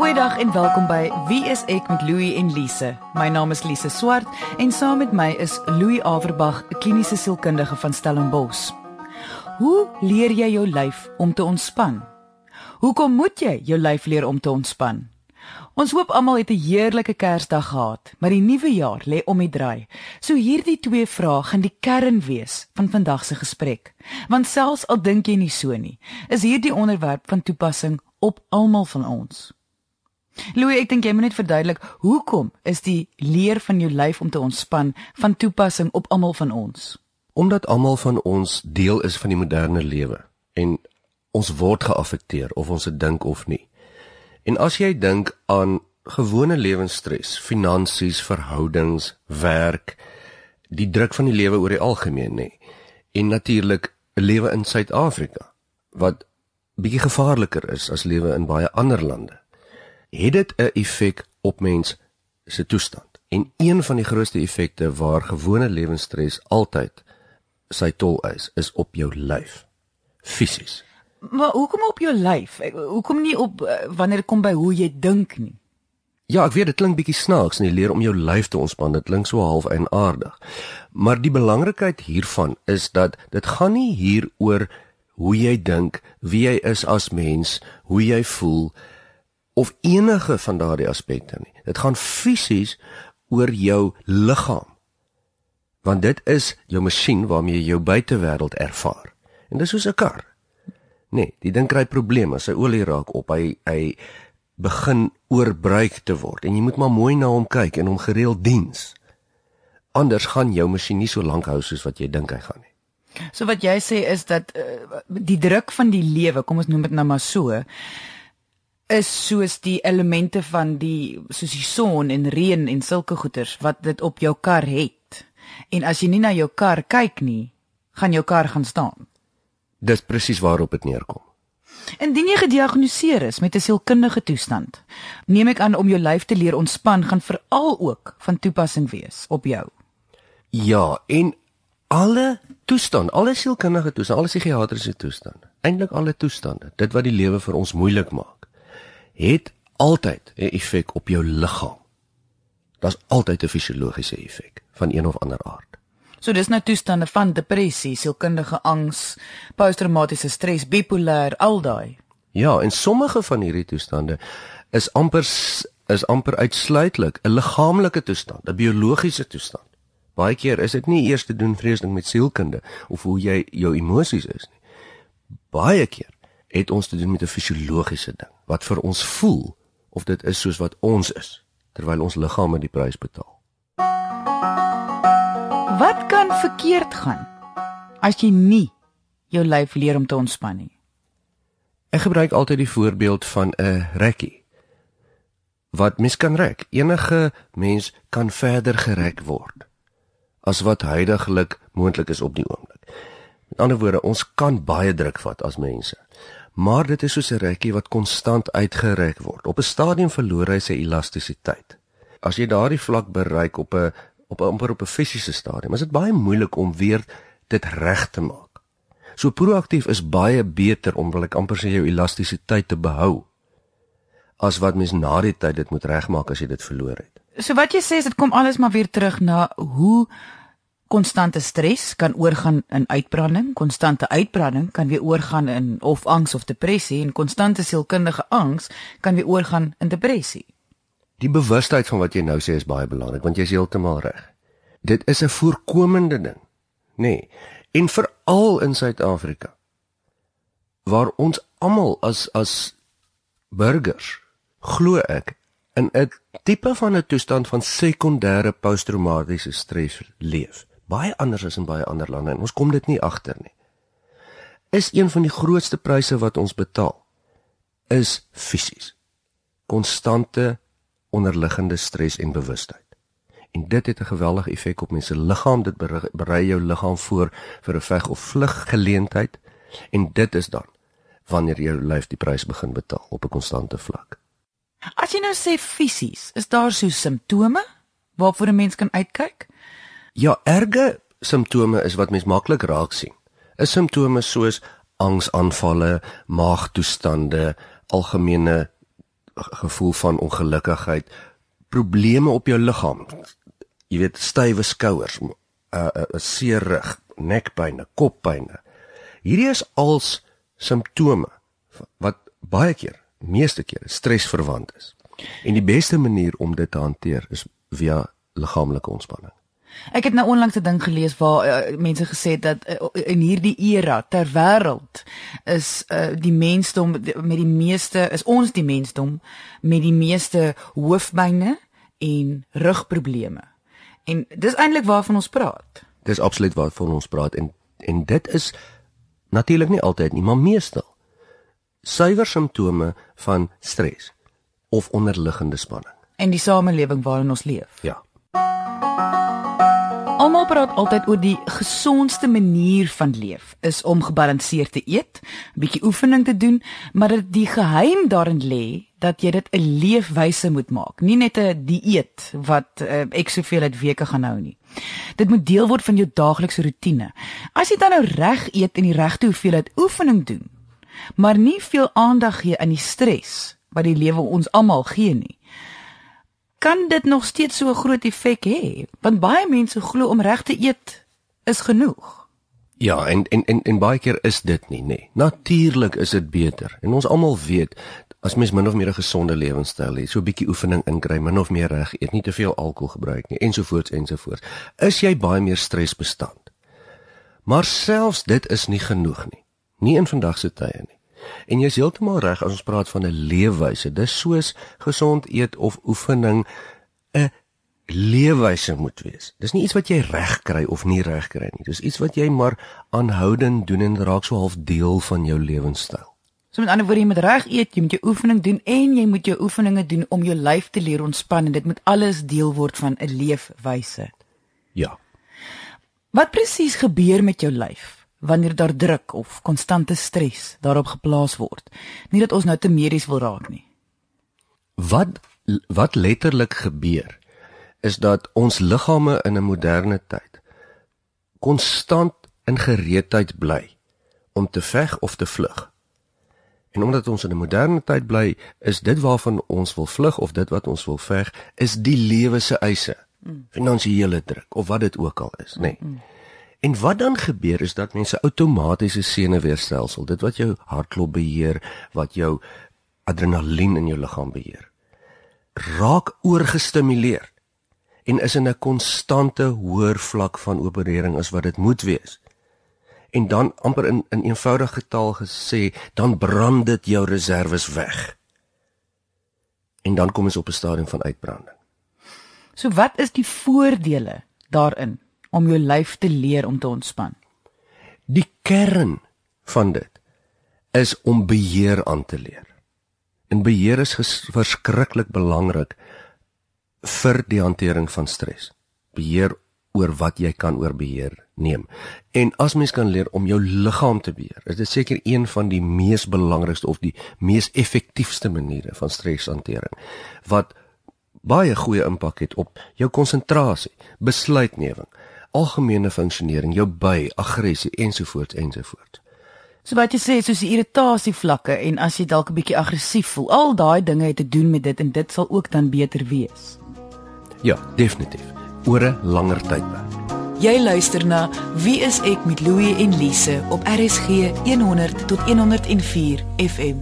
Goeiedag en welkom by Wie is ek met Louie en Lise. My naam is Lise Swart en saam met my is Louie Averbag, 'n kliniese sielkundige van Stellenbosch. Hoe leer jy jou lyf om te ontspan? Hoekom moet jy jou lyf leer om te ontspan? Ons hoop almal het 'n heerlike Kersdag gehad, maar die nuwe jaar lê om die draai. So hierdie twee vrae gaan die kern wees van vandag se gesprek. Want selfs al dink jy nie so nie, is hierdie onderwerp van toepassing op almal van ons. Louis, ek dink jy moet net verduidelik hoekom is die leer van jou lyf om te ontspan van toepassing op almal van ons? Omdat almal van ons deel is van die moderne lewe en ons word geaffekteer of ons dit dink of nie. En as jy dink aan gewone lewensstres, finansies, verhoudings, werk, die druk van die lewe oor die algemeen nê. En natuurlik 'n lewe in Suid-Afrika wat bietjie gevaarliker is as lewe in baie ander lande. Het dit 'n effek op mens se toestand? En een van die grootste effekte waar gewone lewensstres altyd sy tol is, is op jou lyf. Fisies. Maar hoekom op jou lyf? Hoekom nie op uh, wanneer dit kom by hoe jy dink nie? Ja, ek weet dit klink bietjie snaaks en jy leer om jou lyf te ontspan. Dit klink so half en aardig. Maar die belangrikheid hiervan is dat dit gaan nie hier oor hoe jy dink, wie jy is as mens, hoe jy voel of enige van daardie aspekte nie. Dit gaan fisies oor jou liggaam. Want dit is jou masjien waarmee jy jou buitewêreld ervaar. En dis soos 'n kar. Nee, die ding kry probleme sy olie raak op. Hy hy begin oorbruik te word en jy moet maar mooi na hom kyk en hom gereeld diens. Anders gaan jou masjien nie so lank hou soos wat jy dink hy gaan nie. So wat jy sê is dat uh, die druk van die lewe, kom ons noem dit nou maar so, is soos die elemente van die soos die son en reën en sulke goeters wat dit op jou kar het. En as jy nie na jou kar kyk nie, gaan jou kar gaan staan. Dis presies waarop dit neerkom. Indien jy gediagnoseer is met 'n sielkundige toestand, neem ek aan om jou lyf te leer ontspan gaan veral ook van toepassing wees op jou. Ja, en alle toestand, alle sielkundige toestand, alle psigiatriese toestande, eintlik alle toestande, dit wat die lewe vir ons moeilik maak, het altyd 'n effek op jou liggaam. Daar's altyd 'n fisiologiese effek van een of ander aard. So dis nou toestande van depressie, sielkundige angs, posttraumatiese stres, bipolêr, al daai. Ja, en sommige van hierdie toestande is amper is amper uitsluitlik 'n liggaamlike toestand, 'n biologiese toestand. Baie keer is dit nie eers te doen vreeslik met sielkunde of hoe jy jou emosies is nie. Baie keer het ons te doen met 'n fisiologiese ding wat vir ons voel of dit is soos wat ons is terwyl ons liggame die prys betaal. Wat kan verkeerd gaan as jy nie jou lyf leer om te ontspan nie? Ek gebruik altyd die voorbeeld van 'n rekkie. Wat mens kan rek, enige mens kan verder gerek word as wat heidaglik moontlik is op die oomblik. Met ander woorde, ons kan baie druk vat as mense. Maar dit is soos 'n rekkie wat konstant uitgerek word. Op 'n stadium verloor hy sy elastisiteit. As jy daardie vlak bereik op 'n op amper op 'n fisiese stadium. Is dit baie moeilik om weer dit reg te maak. So proaktief is baie beter om wil ek amper sê jou elastisiteit te behou as wat mens na die tyd dit moet regmaak as jy dit verloor het. So wat jy sê is dit kom alles maar weer terug na hoe konstante stres kan oorgaan in uitbranding, konstante uitbranding kan weer oorgaan in of angs of depressie en konstante sielkundige angs kan weer oorgaan in depressie. Die bewustheid van wat jy nou sê is baie belangrik want jy is heeltemal reg. Dit is 'n voorkomende ding, nê? Nee. En veral in Suid-Afrika waar ons almal as as burgers glo ek in 'n tipe van 'n toestand van sekondêre posttraumatiese stres leef. Baie anders as in baie ander lande en ons kom dit nie agter nie. Is een van die grootste pryse wat ons betaal is fisies. Konstante onderliggende stres en bewustheid. En dit het 'n geweldige effek op mense liggaam. Dit berei jou liggaam voor vir 'n veg of vlug geleentheid en dit is dan wanneer jou lyf die prys begin betaal op 'n konstante vlak. As jy nou sê fisies, is daar so simptome waarvoor 'n mens kan uitkyk? Ja, erge simptome is wat mens maklik raak sien. 'n Simptome soos angsaanvalle, maagtoestande, algemene gevoel van ongelukkigheid, probleme op jou liggaam. Jy weet, stywe skouers, 'n uh, 'n uh, seer rug, nekpyn, koppyn. Hierdie is als simptome wat baie keer, meeste kere stresverwant is. En die beste manier om dit te hanteer is via liggaamlike ontspanning. Ek het nou onlangs 'n ding gelees waar uh, mense gesê het dat uh, in hierdie era ter wêreld is uh, die mensdom met die meeste is ons die mensdom met die meeste hoofpynne en rugprobleme. En dis eintlik waarvan ons praat. Dis absoluut waarvan ons praat en en dit is natuurlik nie altyd nie, maar meestal suiwer simptome van stres of onderliggende spanning. En die samelewing waarin ons leef. Ja. Almal praat altyd oor die gesondste manier van leef is om gebalanseerd te eet, 'n bietjie oefening te doen, maar dat die geheim daarin lê dat jy dit 'n leefwyse moet maak, nie net 'n dieet wat uh, ek soveel uit weke gaan hou nie. Dit moet deel word van jou daaglikse rotine. As jy dan nou reg eet en die regte hoeveelheid oefening doen, maar nie veel aandag gee aan die stres wat die lewe ons almal gee nie, kan dit nog steeds so 'n groot effek hê want baie mense glo om reg te eet is genoeg. Ja, en en en, en baie keer is dit nie, nê. Nee. Natuurlik is dit beter. En ons almal weet as mens min of meer 'n gesonde lewenstyl het, so 'n bietjie oefening inkry, min of meer reg eet, nie te veel alkohol gebruik nie ensovoorts ensovoorts, is jy baie meer stresbestand. Maar selfs dit is nie genoeg nie. Nie in vandag se tye nie. En jy is heeltemal reg as ons praat van 'n leefwyse. Dis soos gesond eet of oefening 'n leefwyse moet wees. Dis nie iets wat jy reg kry of nie reg kry nie. Dis iets wat jy maar aanhoudend doen en raak so half deel van jou lewenstyl. So met ander woorde, jy moet reg eet, jy moet jou oefening doen en jy moet jou oefeninge doen om jou lyf te leer ontspan en dit moet alles deel word van 'n leefwyse. Ja. Wat presies gebeur met jou lyf? Wanneer daar druk of konstante stres daarop geplaas word. Nie dat ons nou te medies wil raak nie. Wat wat letterlik gebeur is dat ons liggame in 'n moderne tyd konstant in gereedheid bly om te veg of te vlug. En omdat ons in 'n moderne tyd bly, is dit waarvan ons wil vlug of dit wat ons wil veg, is die lewe se eise. Mm. Finansiële druk of wat dit ook al is, nê. Nee. En wat dan gebeur is dat mense outomatiese senuweestelsel, dit wat jou hartklop beheer, wat jou adrenalien in jou liggaam beheer, raak oorgestimuleer en is in 'n konstante hoër vlak van operering as wat dit moet wees. En dan amper in in eenvoudige taal gesê, dan brand dit jou reserves weg. En dan kom ons op 'n stadium van uitbranding. So wat is die voordele daarin? Om jou lyf te leer om te ontspan. Die kern van dit is om beheer aan te leer. En beheer is verskriklik belangrik vir die hantering van stres. Beheer oor wat jy kan oor beheer neem. En as mens kan leer om jou liggaam te beheer, is dit seker een van die mees belangrikste of die mees effektiefste maniere van streshantering wat baie goeie impak het op jou konsentrasie, besluitneming, algemene funksionering, jou by, aggressie ensovoorts ensovoorts. So wat jy sê, soos die irritasie vlakke en as jy dalk 'n bietjie aggressief voel, al daai dinge het te doen met dit en dit sal ook dan beter wees. Ja, definitief. Oor 'n langer tydperk. Jy luister na Wie is ek met Louie en Lise op RSG 100 tot 104 FM.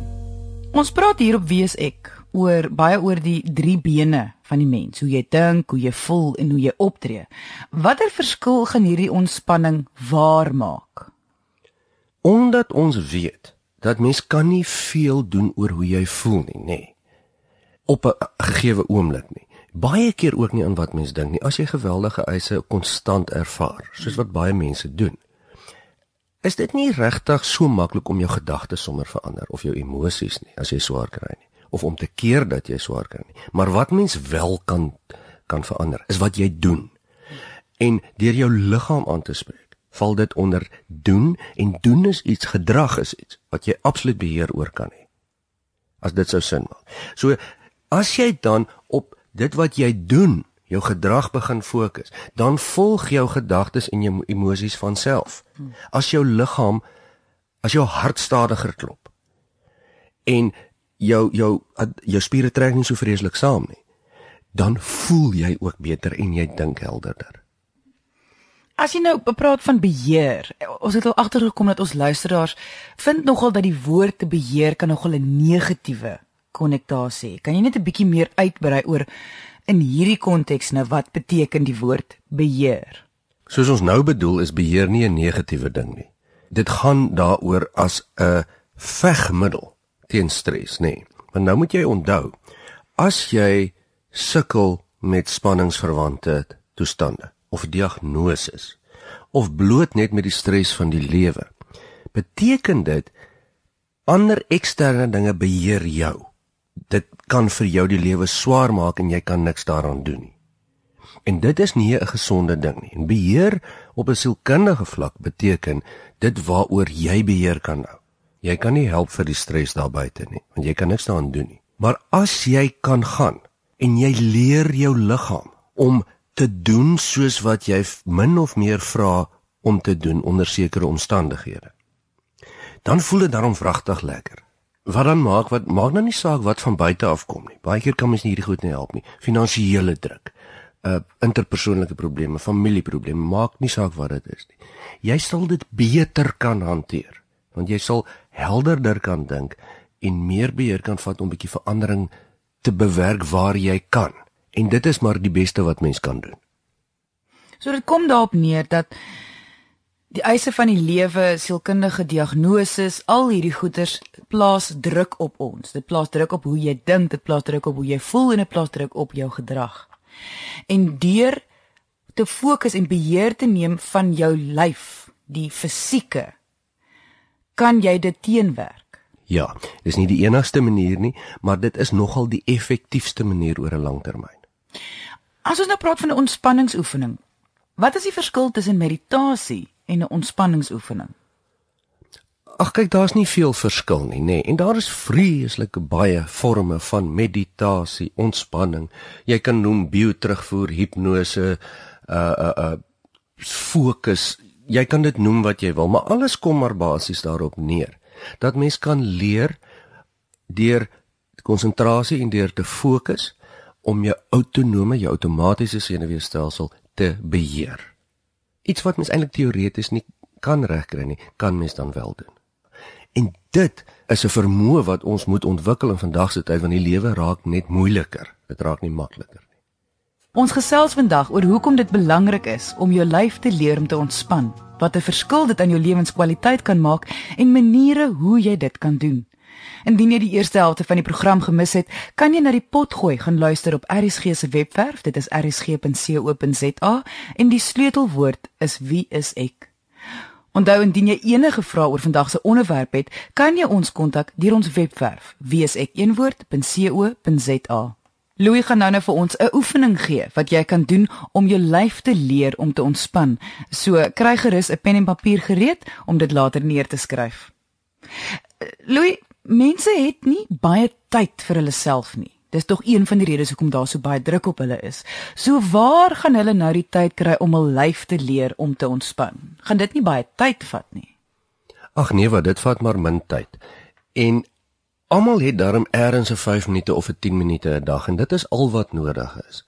Ons praat hier op Wie is ek oor baie oor die drie bene van die mens, hoe jy dink, hoe jy voel en hoe jy optree. Watter verskil gaan hierdie ontspanning waar maak? Omdat ons weet dat mens kan nie veel doen oor hoe jy voel nie, nê. Nee. Op 'n gegeewe oomblik nie. Baie keer ook nie aan wat mens dink nie. As jy geweldige eise konstant ervaar, soos wat baie mense doen, is dit nie regtig so maklik om jou gedagtes sommer verander of jou emosies nie as jy swaar kry nie of om te keer dat jy swaar kry nie. Maar wat mens wel kan kan verander is wat jy doen. En deur jou liggaam aan te spreek, val dit onder doen en doen is iets gedrag is iets wat jy absoluut beheer oor kan hê. As dit sou sin maak. So as jy dan op dit wat jy doen jou gedrag begin fokus, dan volg jou gedagtes en jou emosies van self. As jou liggaam as jou hart stadiger klop en jou jou jou spiere trek nie so vreeslik saam nie, dan voel jy ook beter en jy dink helderder. As jy nou praat van beheer, ons het al agtergekom dat ons luisteraars vind nogal dat die woord te beheer kan nogal 'n negatiewe konnotasie. Kan jy net 'n bietjie meer uitbrei oor in hierdie konteks nou wat beteken die woord beheer? Soos ons nou bedoel is beheer nie 'n negatiewe ding nie. Dit gaan daaroor as 'n vegmiddel teen stres, nê. Nee. Want nou moet jy onthou, as jy sukkel met spanningsverwante toestande of diagnose of bloot net met die stres van die lewe, beteken dit ander eksterne dinge beheer jou dit kan vir jou die lewe swaar maak en jy kan niks daaraan doen nie. En dit is nie 'n gesonde ding nie. En beheer op 'n sielkundige vlak beteken dit waaroor jy beheer kan hou. Jy kan nie help vir die stres daar buite nie, want jy kan niks daaraan doen nie. Maar as jy kan gaan en jy leer jou liggaam om te doen soos wat jy min of meer vra om te doen onder sekere omstandighede, dan voel dit daarom vragtig lekker wat dan maak wat maak nou nie saak wat van buite af kom nie. Baie keer kan mens nie hierdie goed nie help nie. Finansiële druk, uh interpersoonlike probleme, familieprobleme, maak nie saak wat dit is nie. Jy sal dit beter kan hanteer want jy sal helderder kan dink en meer beheer kan vat om 'n bietjie verandering te bewerk waar jy kan. En dit is maar die beste wat mens kan doen. So dit kom daarop neer dat Die eise van die lewe, sielkundige diagnoses, al hierdie goeters plaas druk op ons. Dit plaas druk op hoe jy dink, dit plaas druk op hoe jy voel en dit plaas druk op jou gedrag. En deur te fokus en beheer te neem van jou lyf, die fisieke, kan jy dit teenwerk. Ja, dis nie die enigste manier nie, maar dit is nogal die effektiefste manier oor 'n lang termyn. As ons nou praat van 'n ontspanningsoefening, wat is die verskil tussen meditasie en 'n ontspanningsoefening? Ag kyk, daar's nie veel verskil nie, nê. Nee. En daar is vreeslike baie forme van meditasie, ontspanning. Jy kan noem bio-terugvoer, hipnose, uh uh uh fokus. Jy kan dit noem wat jy wil, maar alles kom maar basies daarop neer dat mens kan leer deur konsentrasie en deur te fokus om jou autonome, jou outomatiese senuweestelsel te beheer iets wat mens eintlik teoreties nie kan regkry nie, kan mens dan wel doen. En dit is 'n vermoë wat ons moet ontwikkel in vandag se tyd want die lewe raak net moeiliker. Dit raak nie makliker. Ons gesels vandag oor hoekom dit belangrik is om jou lyf te leer om te ontspan, wat 'n verskil dit aan jou lewenskwaliteit kan maak en maniere hoe jy dit kan doen. Indien jy die eerste helfte van die program gemis het, kan jy na die pot gooi gaan luister op RSG se webwerf. Dit is rsg.co.za en die sleutelwoord is wie is ek. Onthou indien jy enige vrae oor vandag se onderwerp het, kan jy ons kontak deur ons webwerf wieisek1woord.co.za. Louis gaan nou net vir ons 'n oefening gee wat jy kan doen om jou lyf te leer om te ontspan. So kry gerus 'n pen en papier gereed om dit later neer te skryf. Louis, mense het nie baie tyd vir hulle self nie. Dis tog een van die redes hoekom daar so baie druk op hulle is. So waar gaan hulle nou die tyd kry om hul lyf te leer om te ontspan? Gaan dit nie baie tyd vat nie? Ag nee, wat dit vat maar min tyd. En almal het darm eers 'n 5 minute of 'n 10 minute 'n dag en dit is al wat nodig is.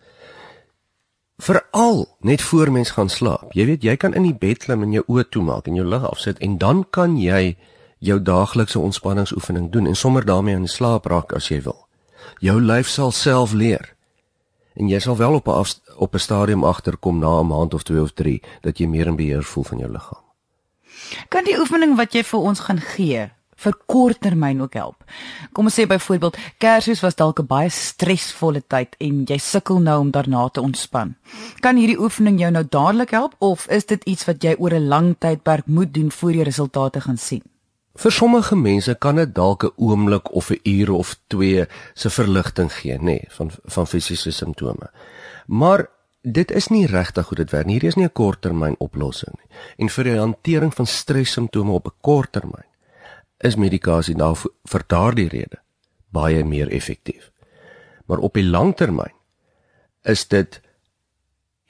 Veral net voor mens gaan slaap. Jy weet, jy kan in die bed klim en jou oë toemaak en jou lig afsit en dan kan jy jou daaglikse ontspanningsoefening doen en sommer daarmee die slaap raak as jy wil. Jou lyf sal self leer. En jy sal wel op 'n op 'n stadium agterkom na 'n maand of 2 of 3 dat jy meer in beheer voel van jou liggaam. Kan die oefening wat jy vir ons gaan gee vir korttermyn ook help? Kom ons sê byvoorbeeld Kersfees was dalk 'n baie stresvolle tyd en jy sukkel nou om daarna te ontspan. Kan hierdie oefening jou nou dadelik help of is dit iets wat jy oor 'n lang tydperk moet doen voor jy resultate gaan sien? Vir sommige mense kan dit dalk 'n oomblik of 'n uur of 2 se verligting gee, nê, nee, van van fisiese simptome. Maar dit is nie regtig hoe dit werk nie. Hierdie is nie 'n korttermyn oplossing nie. En vir die hantering van stres simptome op 'n korttermyn is medikasie nou vir daardie rede baie meer effektief. Maar op die langtermyn is dit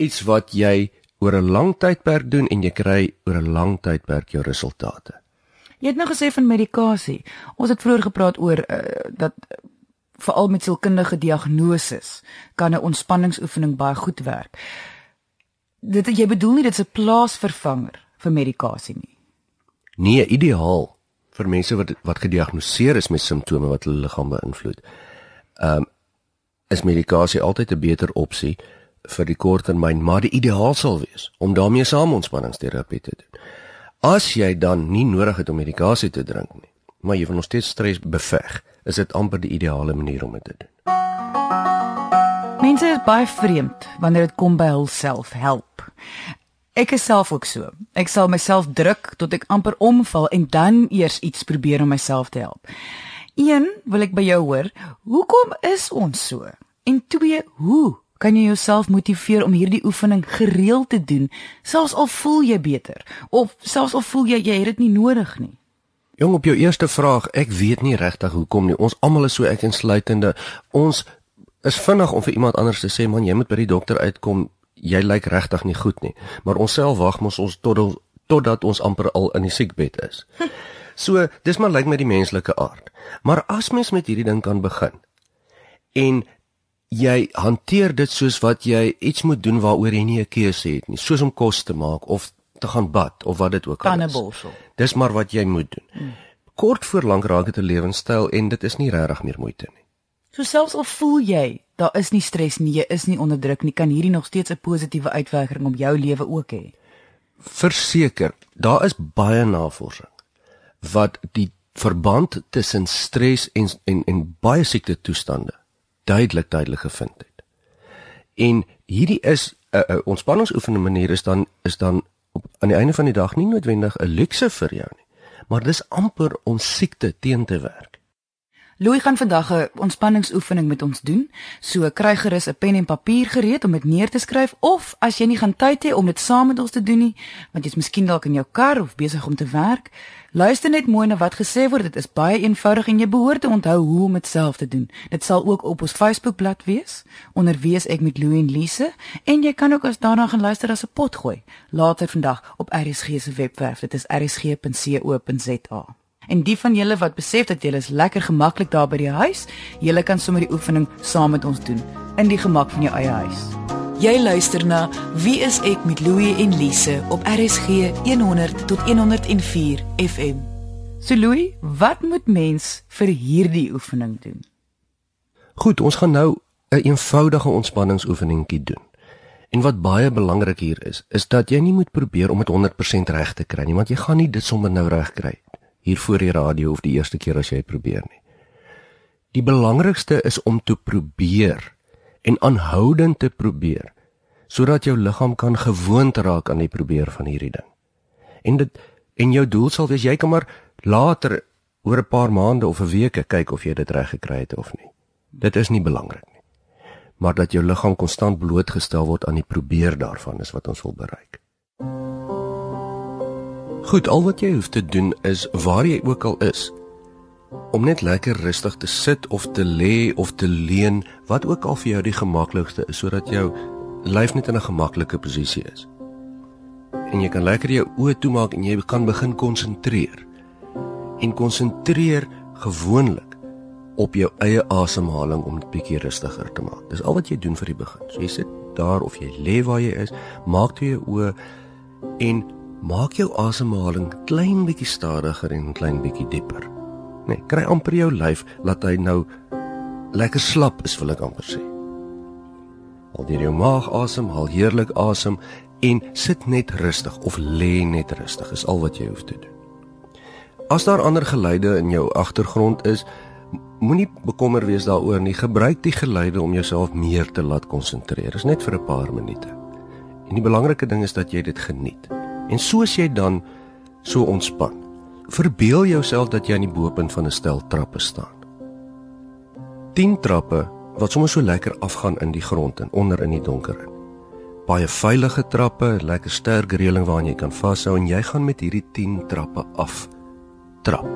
iets wat jy oor 'n lang tydperk doen en jy kry oor 'n lang tydperk jou resultate. Jy het nou gesê van medikasie. Ons het vroeër gepraat oor uh, dat veral met sielkundige diagnose kan 'n ontspanningsoefening baie goed werk. Dit jy bedoel nie dit is 'n plaasvervanger vir medikasie nie. Nee, ideaal vir mense wat wat gediagnoseer is met simptome wat hulle liggaam beïnvloed. Ehm um, is medikasie altyd 'n beter opsie vir die korttermyn, maar die ideaal sal wees om daarmee saam ontspanningsterapie te doen. As jy dan nie nodig het om medikasie te drink nie, maar jy wil nog steeds stres beveg, is dit amper die ideale manier om dit te doen. Mense is baie vreemd wanneer dit kom by hulself help. Ek is self ook so. Ek sal myself druk tot ek amper omval en dan eers iets probeer om myself te help. Een, wil ek by jou hoor, hoekom is ons so? En twee, hoe kan jy jouself motiveer om hierdie oefening gereeld te doen, selfs al voel jy beter of selfs al voel jy jy het dit nie nodig nie? Jong op jou eerste vraag, ek weet nie regtig hoekom nie. Ons almal is so ek insluitende. Ons is vinnig om vir iemand anders te sê man, jy moet by die dokter uitkom. Jy lyk regtig nie goed nie. Maar ons self wag mos ons tot totdat ons amper al in die siekbed is. So, dis maar lyk met die menslike aard. Maar as mens met hierdie ding kan begin en jy hanteer dit soos wat jy iets moet doen waaroor jy nie 'n keuse het nie, soos om kos te maak of te gaan bad of wat dit ook al is. Dis maar wat jy moet doen. Hmm. Kort voor lank raak dit 'n lewenstyl en dit is nie regtig meer moeite nie. So selfs al voel jy daar is nie stres nie, jy is nie onder druk nie, kan hierdie nog steeds 'n positiewe uitwerking op jou lewe ook hê. Verseker, daar is baie navorsing wat die verband tussen stres en en en baie siekte toestande duidelik duidelik gevind het. En hierdie is 'n uh, uh, ontspanningsoefening manier is dan is dan op aan die einde van die dag nie noodwendig 'n luukse vir jou nie, maar dis amper om siekte teen te werk. Louis gaan vandag 'n ontspanningsoefening met ons doen. So kry gerus 'n pen en papier gereed om dit neer te skryf of as jy nie gaan tyd hê om dit saam met ons te doen nie, want jy's miskien dalk in jou kar of besig om te werk, luister net mooi na wat gesê word. Dit is baie eenvoudig en jy behoort te onthou hoe om dit self te doen. Dit sal ook op ons Facebookblad wees onder Wees ek met Louis en Lise en jy kan ook as daarna gaan luister as 'n pot gooi later vandag op RSG se webwerf. Dit is rsg.co.za. En die van julle wat besef dat julle is lekker gemaklik daar by die huis, julle kan sommer die oefening saam met ons doen in die gemak van jou eie huis. Jy luister na Wie is ek met Louie en Lise op RSG 100 tot 104 FM. So Louie, wat moet mens vir hierdie oefening doen? Goed, ons gaan nou 'n een eenvoudige ontspanningsoefeningkie doen. En wat baie belangrik hier is, is dat jy nie moet probeer om dit 100% reg te kry nie, want jy gaan nie dit sommer nou reg kry nie hier voor die radio of die eerste keer as jy probeer nie. Die belangrikste is om te probeer en aanhoudend te probeer sodat jou liggaam kan gewoond raak aan die probeer van hierdie ding. En dit en jou doel sal wees jy kan maar later oor 'n paar maande of 'n weke kyk of jy dit reg gekry het of nie. Dit is nie belangrik nie. Maar dat jou liggaam konstant blootgestel word aan die probeer daarvan is wat ons wil bereik. Goed, al wat jy hoef te doen is waar jy ook al is om net lekker rustig te sit of te lê of te leun, wat ook al vir jou die gemaklikste is sodat jou lyf net in 'n gemaklike posisie is. En jy kan lekker jou oë toemaak en jy kan begin konsentreer. En konsentreer gewoonlik op jou eie asemhaling om dit bietjie rustiger te maak. Dis al wat jy doen vir die begin. So jy sit daar of jy lê waar jy is, maak toe jou oë en maak jou asemhaling klein bietjie stadiger en klein bietjie dieper. Nee, kry amper jou lyf laat hy nou lekker slap is wil ek amper sê. Haal deur jou maag asem, haal heerlik asem en sit net rustig of lê net rustig is al wat jy hoef te doen. As daar ander geluide in jou agtergrond is, moenie bekommer wees daaroor nie. Gebruik die geluide om jouself meer te laat konsentreer. Dit is net vir 'n paar minute. En die belangrike ding is dat jy dit geniet. En soos jy dan so ontspan, verbeel jouself dat jy aan die bo-punt van 'n stel trappe staan. 10 trappe wat sommer so lekker afgaan in die grond en onder in die donker in. Baie veilige trappe, lekker sterk reëling waaraan jy kan vashou en jy gaan met hierdie 10 trappe af trap.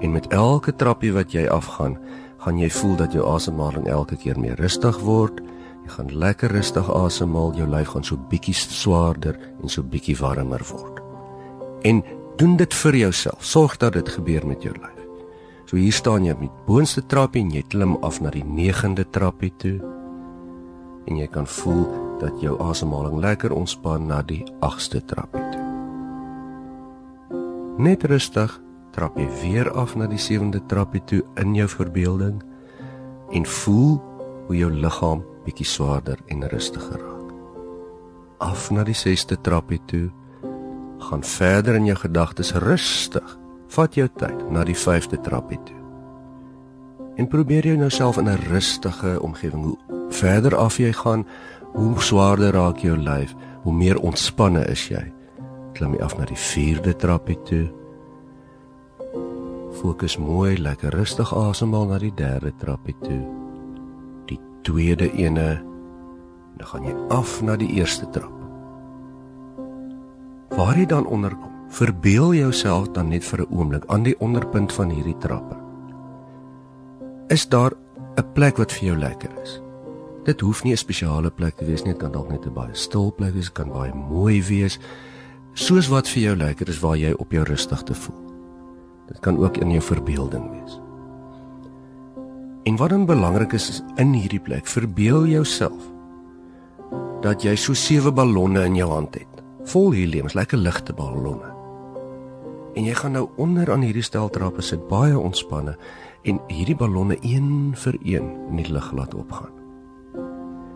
En met elke trappie wat jy afgaan, gaan jy voel dat jou asemhaling elke keer meer rustig word Jy gaan lekker rustig asemhaal, jou lyf gaan so bietjie swaarder en so bietjie warmer word. En Doen dit vir jouself. Sorg dat dit gebeur met jou lyf. So hier staan jy die boonste trappie en jy klim af na die 9de trappie toe. En jy kan voel dat jou asemhaling lekker ontspan na die 8ste trappie toe. Net rustig trap jy weer af na die 7de trappie toe in jou verbeelding en voel hoe jou liggaam bietjie swaarder en rustiger raak. Af na die 6de trappie toe gaan verder in jou gedagtes rustig. Vat jou tyd na die 5de trappie toe. En probeer jou nou self in 'n rustige omgewing. Hoe verder af jy gaan, hoe swaarder raak jou lyf, hoe meer ontspanne is jy. Klim jy af na die 4de trappie toe. Fokus mooi, lekker rustig asemhaal na die 3de trappie toe. Tweede ene. Dan gaan jy af na die eerste trap. Waar jy dan onderkom, verbeel jouself dan net vir 'n oomblik aan die onderpunt van hierdie trappe. Is daar 'n plek wat vir jou lekker is? Dit hoef nie 'n spesiale plek te wees nie, dit kan dalk net 'n baie stil plek wees, kan baie mooi wees, soos wat vir jou lekker is waar jy op jou rustig te voel. Dit kan ook in jou verbeelding wees. En wat dan belangrik is, in hierdie plek, verbeel jouself dat jy so sewe ballonne in jou hand het vol helium, lekker ligte ballonne. En jy gaan nou onder aan hierdie steltrappe sit baie ontspanne en hierdie ballonne een vir een in die lug laat opgaan.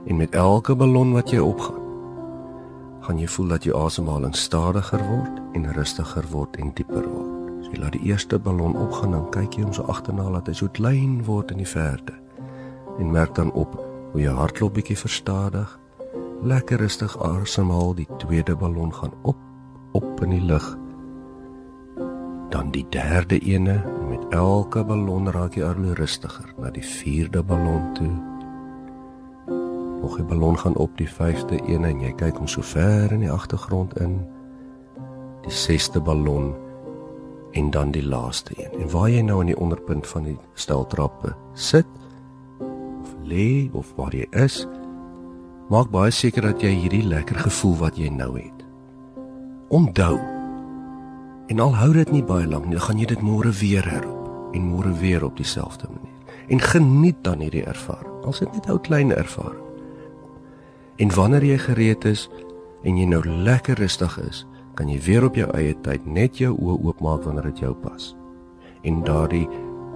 En met elke ballon wat jy opgaan, gaan jy voel dat jou asemhaling stadiger word en rustiger word en dieper word. Jy laat die eerste ballon opgaan en kyk jy hom so agterna laat hy so klein word in die verte. En merk dan op hoe jou hartklop bietjie verstadig lekker rustig asemhaal, die tweede ballon gaan op op in die lug. Dan die derde ene, met elke ballon raak jy al hoe rustiger na die vierde ballon toe. Nog 'n ballon gaan op die vyfde ene en jy kyk hom so ver in die agtergrond in. Die sesde ballon en dan die laaste een. En waar jy nou aan die onderpunt van die steltrappe sit of lê of waar jy is, Maak baie seker dat jy hierdie lekker gevoel wat jy nou het. Onthou. En al hou dit nie baie lank nie, dan gaan jy dit môre weer herroep en môre weer op dieselfde manier. En geniet dan hierdie ervaring. Al is dit net 'n klein ervaring. En wanneer jy gereed is en jy nou lekker rustig is, kan jy weer op jou eie tyd net jou oë oopmaak wanneer dit jou pas. En daardie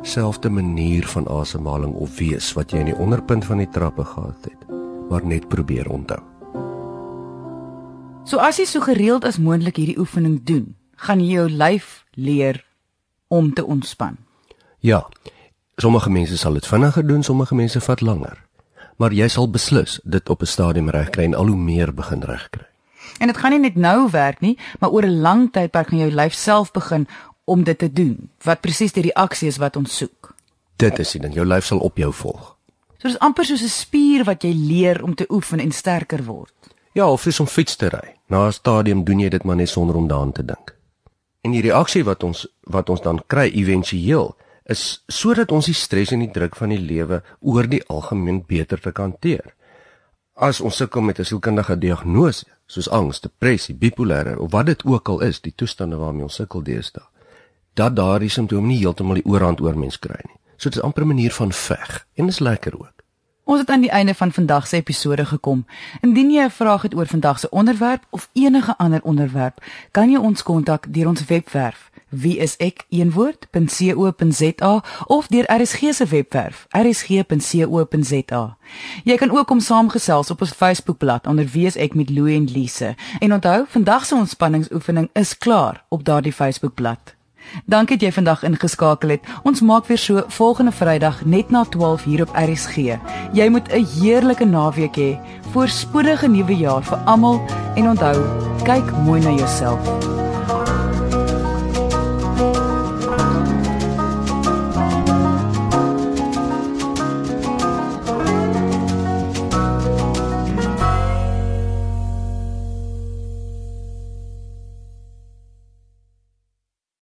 selfde manier van asemhaling of wees wat jy in die onderpunt van die trappe gehad het maar net probeer onthou. So as jy so gereeld as moontlik hierdie oefening doen, gaan jy jou lyf leer om te ontspan. Ja. Sommige mense sal dit vinniger doen, sommige mense vat langer. Maar jy sal beslis dit op 'n stadium regkry en al hoe meer begin regkry. En dit gaan nie net nou werk nie, maar oor 'n lang tydperk gaan jou lyf self begin om dit te doen. Wat presies die reaksie is wat ons soek. Dit is dit, jou lyf sal op jou volg. So dis amper soos 'n spier wat jy leer om te oefen en sterker word. Ja, of soos om fiets te ry. Na 'n stadium doen jy dit maar net sonder om daaraan te dink. En die reaksie wat ons wat ons dan kry éventueel is sodat ons die stres en die druk van die lewe oor die algemeen beter te kan hanteer. As ons sukkel met 'n sielkundige diagnose, soos angs, depressie, bipolêre of wat dit ook al is, die toestande waarmee ons sukkel deesdae, dat daardie simptome nie heeltemal die oorhand oor mens kry nie. So dit is amper 'n manier van veg en dis lekker ook. Ons het aan die einde van vandag se episode gekom. Indien jy 'n vraag het oor vandag se onderwerp of enige ander onderwerp, kan jy ons kontak deur ons webwerf wieisek.co.za of deur RSG se webwerf rsg.co.za. Jy kan ook kom saamgesels op ons Facebookblad onder wieisek met Louie en Lise. En onthou, vandag se ontspanningsoefening is klaar op daardie Facebookblad. Dankie dat jy vandag ingeskakel het. Ons maak weer so volgende Vrydag net na 12 hier op RSG. Jy moet 'n heerlike naweek hê. Voorspoedige nuwe jaar vir almal en onthou, kyk mooi na jouself.